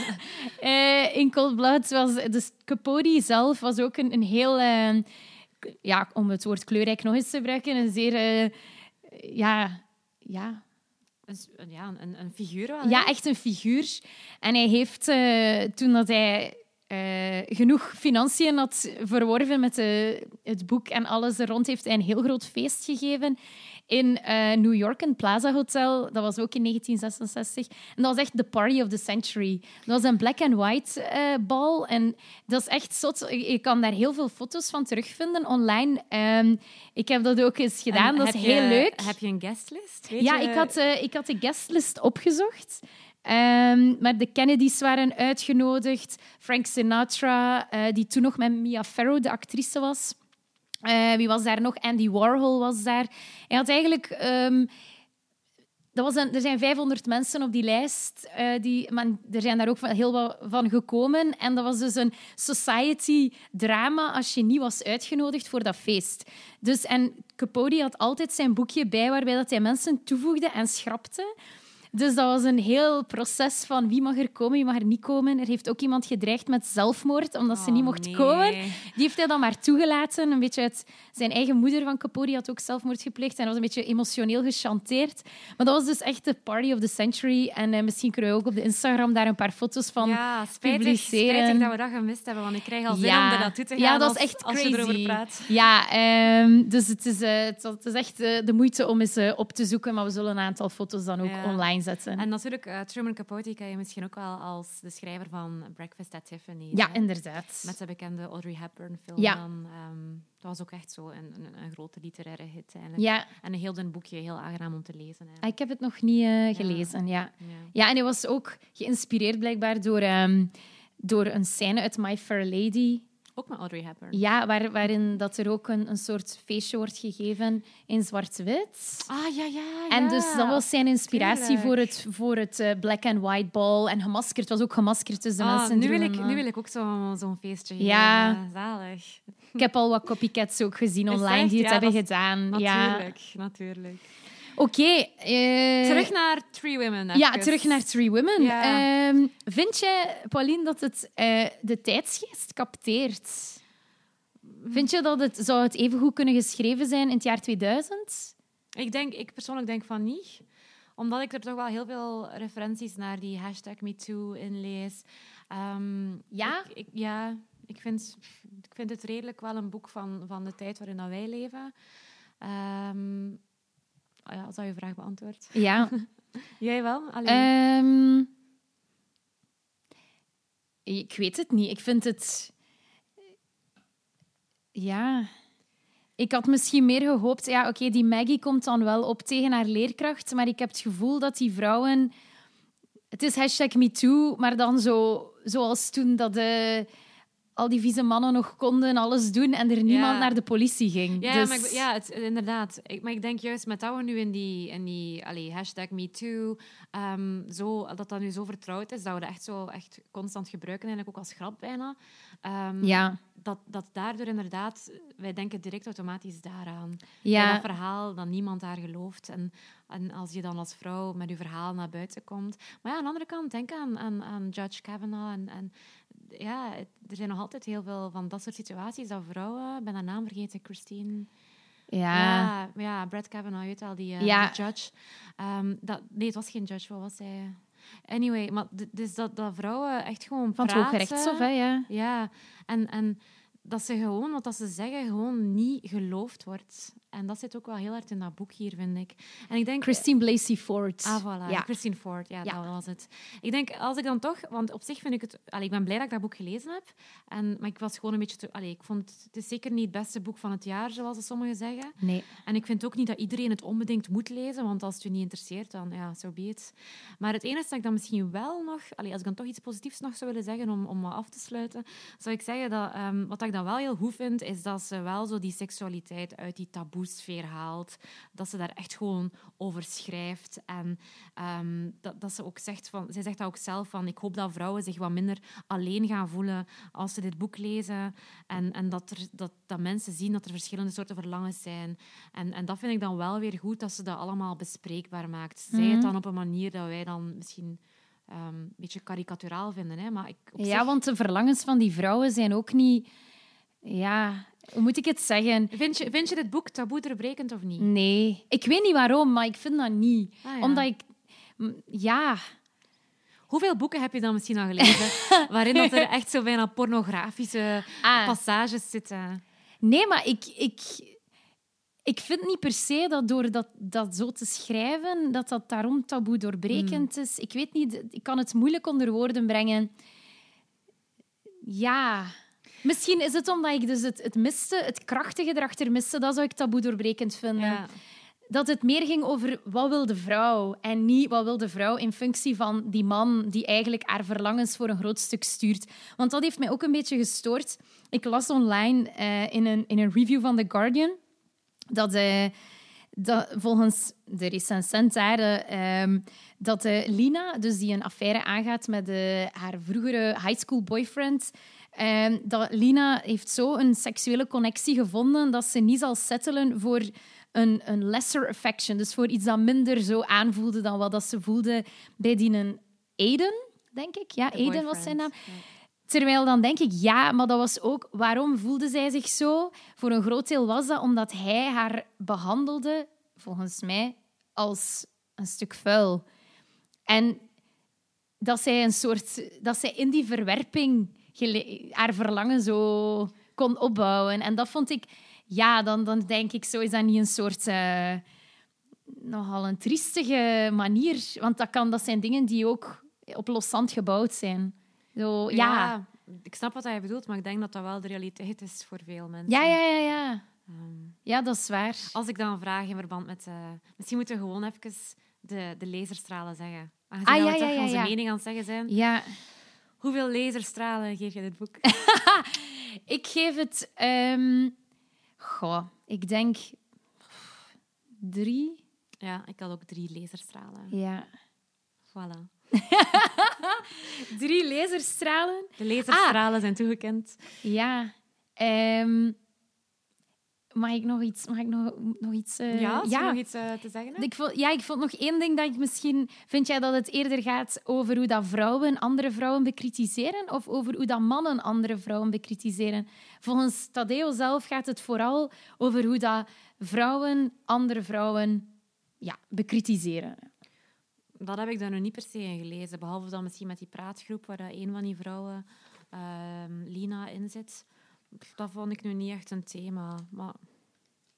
Eh, in Cold Blood was... Dus Capote zelf was ook een, een heel... eh, ja, om het woord kleurrijk nog eens te gebruiken, een zeer... ja, ja, Een, ja, een, een figuur wel. ja, echt een figuur. En hij heeft, toen dat hij genoeg financiën had verworven met de, het boek en alles er rond, heeft hij een heel groot feest gegeven in eh, New York, een Plaza Hotel. Dat was ook in 1966. En dat was echt de party of the century. Dat was een black and white eh, bal. En dat is echt zot. Je kan daar heel veel foto's van terugvinden online. Ehm, ik heb dat ook eens gedaan. En dat is heel leuk. Heb je een guestlist? Weet Ja, je- ik had, eh, ik had de guestlist opgezocht. Ehm, maar de Kennedys waren uitgenodigd. Frank Sinatra, die toen nog met Mia Farrow de actrice was. Eh, wie was daar nog? Andy Warhol was daar. Hij had eigenlijk... ehm, dat was een, er zijn 500 mensen op die lijst. eh, die, maar er zijn daar ook van- heel wat van gekomen. En dat was dus een society-drama als je niet was uitgenodigd voor dat feest. Dus, en Capote had altijd zijn boekje bij waarbij dat hij mensen toevoegde en schrapte. Dus dat was een heel proces van wie mag er komen, wie mag er niet komen. Er heeft ook iemand gedreigd met zelfmoord, omdat ze Oh, niet mocht nee. komen. Die heeft hij dan maar toegelaten. Een beetje uit zijn eigen moeder van Capote had ook zelfmoord gepleegd. En was een beetje emotioneel gechanteerd. Maar dat was dus echt de party of the century. En eh, misschien kunnen we ook op de Instagram daar een paar foto's van ja, spijtig, publiceren. spijtig dat we dat gemist hebben, want ik krijg al zin Ja. om er naartoe te gaan Ja, dat als, is echt als je erover crazy. praat. Ja, ehm, dus het is, eh, het, is echt eh, de moeite om eens op te zoeken. Maar we zullen een aantal foto's dan ook Ja. online zetten. En natuurlijk, eh, Truman Capote ken je misschien ook wel als de schrijver van Breakfast at Tiffany's. ja, hè? inderdaad. Met de bekende Audrey Hepburn film. Ja. Dan, ehm, dat was ook echt zo een, een, een grote literaire hit eigenlijk. Ja, En een heel dun boekje, heel aangenaam om te lezen. Hè. Ah, ik heb het nog niet eh, gelezen. Ja. Ja. ja, en hij was ook geïnspireerd blijkbaar door, ehm, door een scène uit My Fair Lady. Ook met Audrey Hepburn. Ja, waar, waarin dat er ook een, een soort feestje wordt gegeven in zwart-wit. Ah, ja, ja, En ja. dus dat was zijn inspiratie tuurlijk. voor het, voor het eh, black and white ball. En gemaskerd. Het was ook gemaskerd, dus de Ah, mensen nu, wil ik, nu wil ik ook zo- zo'n feestje Ja. geven. Zalig. Ik heb al wat copycats ook gezien online echt? die het Ja, hebben gedaan. Ja. Natuurlijk, Oké. eh, Terug naar Three Women. Ja, even. terug naar Three Women. Ja. Vind jij, Pauline, dat het eh, de tijdsgeest capteert? Vind je dat het zou het evengoed kunnen geschreven zijn in het jaar 2000? Ik, denk, ik persoonlijk denk van niet. Omdat ik er toch wel heel veel referenties naar die hashtag MeToo in lees. Ehm, Ja? Ik, ik- ja, ik vind, ik vind het redelijk wel een boek van, van de tijd waarin wij leven. Ehm, ja, als dat je vraag beantwoordt. Ja. Jij wel? Allee. Ehm, ik weet het niet. Ik vind het... Ja... Ik had misschien meer gehoopt... Ja, oké, die Maggie komt dan wel op tegen haar leerkracht, maar ik heb het gevoel dat die vrouwen... Het is hashtag MeToo, maar dan zo, zoals toen dat de, al die vieze mannen nog konden alles doen en er niemand naar de politie ging. Ja, Dus- maar ik, ja het, inderdaad. Ik, maar ik denk juist met dat we nu in die, in die allee, hashtag MeToo, ehm, zo, dat dat nu zo vertrouwd is, dat we dat echt zo echt constant gebruiken, eigenlijk ook als grap bijna. Ehm, Ja, dat, dat daardoor inderdaad, wij denken direct automatisch daaraan. Bij ja. dat verhaal dat niemand daar gelooft. En, en als je dan als vrouw met je verhaal naar buiten komt. Maar ja, aan de andere kant, denk aan, aan, aan Judge Kavanaugh. En, en ja, het- er zijn nog altijd heel veel van dat soort situaties dat vrouwen, ik ben haar naam vergeten, Christine. ja. Ja, ja Brad Kavanaugh, je weet wel, die, eh, Ja. die judge. Ehm, dat, nee, het was geen judge, wat was zij? Anyway, maar dus dat, dat vrouwen echt gewoon Van het praten. Hè, ja. Ja, en, en dat ze gewoon, wat dat ze zeggen, gewoon niet geloofd wordt. En dat zit ook wel heel hard in dat boek hier, vind ik. En ik denk... Christine Blasey Ford. Ah, voilà. Ja. Christine Ford, ja, Ja. dat was het. Ik denk, als ik dan toch... Want op zich vind ik het... Allee, ik ben blij dat ik dat boek gelezen heb. En, maar ik was gewoon een beetje te... Allee, ik vond... Het is zeker niet het beste boek van het jaar, zoals sommigen zeggen. Nee. En ik vind ook niet dat iedereen het onbedingt moet lezen, want als het je niet interesseert, dan ja, zo so be it. Maar het enige dat ik dan misschien wel nog, allee, als ik dan toch iets positiefs nog zou willen zeggen om, om wat af te sluiten, zou ik zeggen dat ehm, wat ik dan wel heel goed vind, is dat ze wel zo die seksualiteit uit die taboesfeer haalt. Dat ze daar echt gewoon over schrijft. En ehm, dat, dat ze ook zegt van... Zij zegt dat ook zelf van... Ik hoop dat vrouwen zich wat minder alleen gaan voelen als ze dit boek lezen. En, en dat, er, dat, dat mensen zien dat er verschillende soorten verlangens zijn. En, en dat vind ik dan wel weer goed, dat ze dat allemaal bespreekbaar maakt. Zij het Mhm. dan op een manier dat wij dan misschien ehm, een beetje karikaturaal vinden. Hè? Maar ik, op Ja, zich- want de verlangens van die vrouwen zijn ook niet... Ja, hoe moet ik het zeggen? Vind je, vind je dit boek taboe doorbrekend of niet? Nee. Ik weet niet waarom, maar ik vind dat niet. Ah, ja. Omdat ik... Ja... Hoeveel boeken heb je dan misschien al gelezen waarin dat er echt zo bijna pornografische Ah. passages zitten? Nee, maar ik, ik, ik vind niet per se dat door dat, dat zo te schrijven, dat dat daarom taboe doorbrekend Mm. is. Ik weet niet, ik kan het moeilijk onder woorden brengen. Ja, misschien is het omdat ik dus het, het miste, het krachtige erachter miste, dat zou ik taboe doorbrekend vinden. Ja. Dat het meer ging over wat wil de vrouw en niet wat wil de vrouw in functie van die man die eigenlijk haar verlangens voor een groot stuk stuurt. Want dat heeft mij ook een beetje gestoord. Ik las online eh, in, een, in een review van The Guardian dat, eh, dat volgens de recensent daar, ehm, dat Lina, dus die een affaire aangaat met haar vroegere high school boyfriend, ehm, dat Lina heeft zo een seksuele connectie gevonden dat ze niet zal settelen voor een, een lesser affection, dus voor iets dat minder zo aanvoelde dan wat dat ze voelde bij die Aiden, denk ik. Ja, De Aiden was zijn naam. Ja. Terwijl dan denk ik, ja, maar dat was ook... Waarom voelde zij zich zo? Voor een groot deel was dat omdat hij haar behandelde, volgens mij, als een stuk vuil. En dat zij een soort... Dat zij in die verwerping haar verlangen zo kon opbouwen. En dat vond ik... Ja, dan, dan denk ik zo, is dat niet een soort... eh, nogal een triestige manier. Want dat, kan, dat zijn dingen die ook op loszand gebouwd zijn. Zo, ja. ik snap wat je bedoelt, maar ik denk dat dat wel de realiteit is voor veel mensen. Ja, ja, ja, ja. Ehm, Ja, dat is waar. als ik dan vraag in verband met... eh, misschien moeten we gewoon even de, de laserstralen zeggen. Aangezien Ah, dat ja, we toch ja, onze mening aan het zeggen zijn. Ja. Hoeveel laserstralen geef je dit boek? Ik geef het... ehm goh, ik denk... Drie? ja, ik had ook drie laserstralen. Ja. Voilà. Drie laserstralen? De laserstralen zijn toegekend. Ja. Ehm, mag ik nog iets... Mag ik nog, nog iets eh, ja, nog iets eh, te zeggen? Ik vond, ja, ik vond nog één ding dat ik misschien... Vind jij dat het eerder gaat over hoe dat vrouwen andere vrouwen bekritiseren of over hoe dat mannen andere vrouwen bekritiseren? Volgens Tadeo zelf gaat het vooral over hoe dat vrouwen andere vrouwen ja, bekritiseren. Dat heb ik daar nog niet per se in gelezen. Behalve dan misschien met die praatgroep waar een van die vrouwen, ehm, Lina, in zit. Dat vond ik nu niet echt een thema. Maar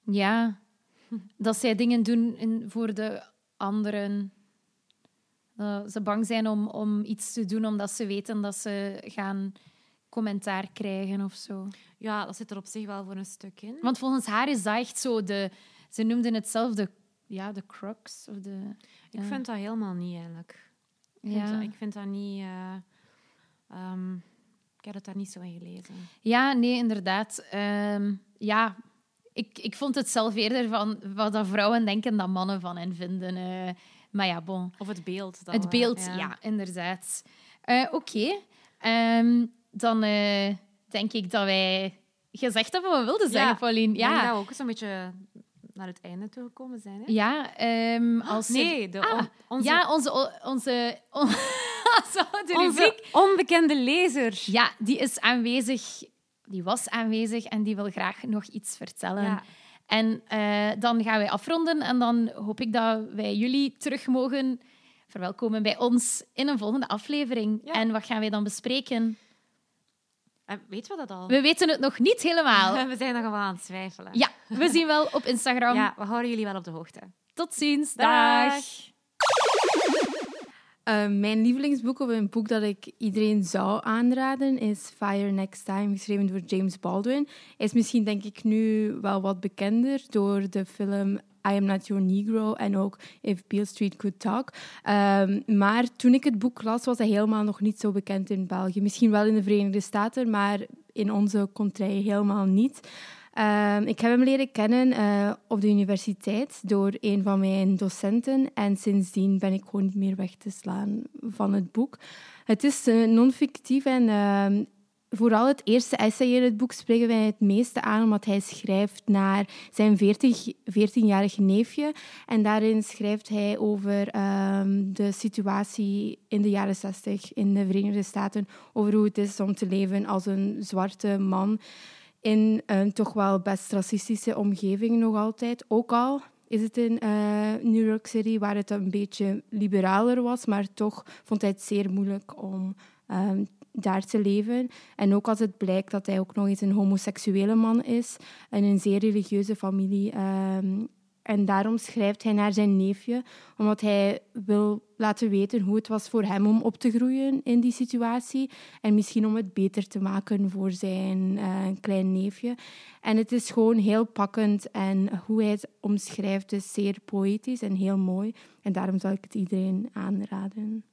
Ja, dat zij dingen doen in, voor de anderen. Dat ze bang zijn om, om iets te doen omdat ze weten dat ze gaan commentaar krijgen of zo. ja, dat zit er op zich wel voor een stuk in. Want volgens haar is dat echt zo de... Ze noemden het zelf de, ja, de crux. Of de, Ik vind dat helemaal niet, eigenlijk. Ik, vind, ja. dat, ik vind dat niet... eh, ehm, ik heb het daar niet zo in gelezen. ja, nee, inderdaad. Ehm, ja, ik, ik vond het zelf eerder van wat dat vrouwen denken dat mannen van hen vinden. eh. maar ja, bon. Of het beeld. Het beeld, ja, inderdaad. Eh, Oké, Ehm, dan eh, denk ik dat wij gezegd hebben wat we wilden zeggen, Ja, Pauline. Ik denk Ja, dat we ook zo'n beetje naar het einde toe gekomen zijn. Hè? ja ehm, als er- Nee, de, Ah, on- onze, ja, onze, onze, on- zo, de onze rubriek. onbekende lezer. Ja, die is aanwezig. Die was aanwezig en die wil graag nog iets vertellen. Ja. En eh, dan gaan wij afronden en dan hoop ik dat wij jullie terug mogen verwelkomen bij ons in een volgende aflevering. Ja. En wat gaan wij dan bespreken? Eh, Weten we dat al? We weten het nog niet helemaal. We zijn nog wel aan het twijfelen. Ja, we zien wel op Instagram. Ja, we houden jullie wel op de hoogte. Tot ziens. Dag. Dag. Eh, mijn lievelingsboek, of een boek dat ik iedereen zou aanraden, is Fire Next Time, geschreven door James Baldwin. Hij is misschien, denk ik, nu wel wat bekender door de film I Am Not Your Negro en ook If Beale Street Could Talk. Ehm, maar toen ik het boek las, was hij helemaal nog niet zo bekend in België. Misschien wel in de Verenigde Staten, maar in onze contrij helemaal niet. Ehm, ik heb hem leren kennen uh, op de universiteit door een van mijn docenten. En sindsdien ben ik gewoon niet meer weg te slaan van het boek. Het is uh, non-fictief en uh, vooral het eerste essay in het boek spreken wij het meeste aan, omdat hij schrijft naar zijn 14-jarige neefje. En daarin schrijft hij over ehm, de situatie in de jaren 60 in de Verenigde Staten, over hoe het is om te leven als een zwarte man in een toch wel best racistische omgeving nog altijd. Ook al is het in uh, New York City, waar het een beetje liberaler was, maar toch vond hij het zeer moeilijk om um, daar te leven. En ook als het blijkt dat hij ook nog eens een homoseksuele man is en een zeer religieuze familie. Um, en daarom schrijft hij naar zijn neefje, omdat hij wil laten weten hoe het was voor hem om op te groeien in die situatie. En misschien om het beter te maken voor zijn uh, klein neefje. En het is gewoon heel pakkend en hoe hij het omschrijft is zeer poëtisch en heel mooi. En daarom zal ik het iedereen aanraden.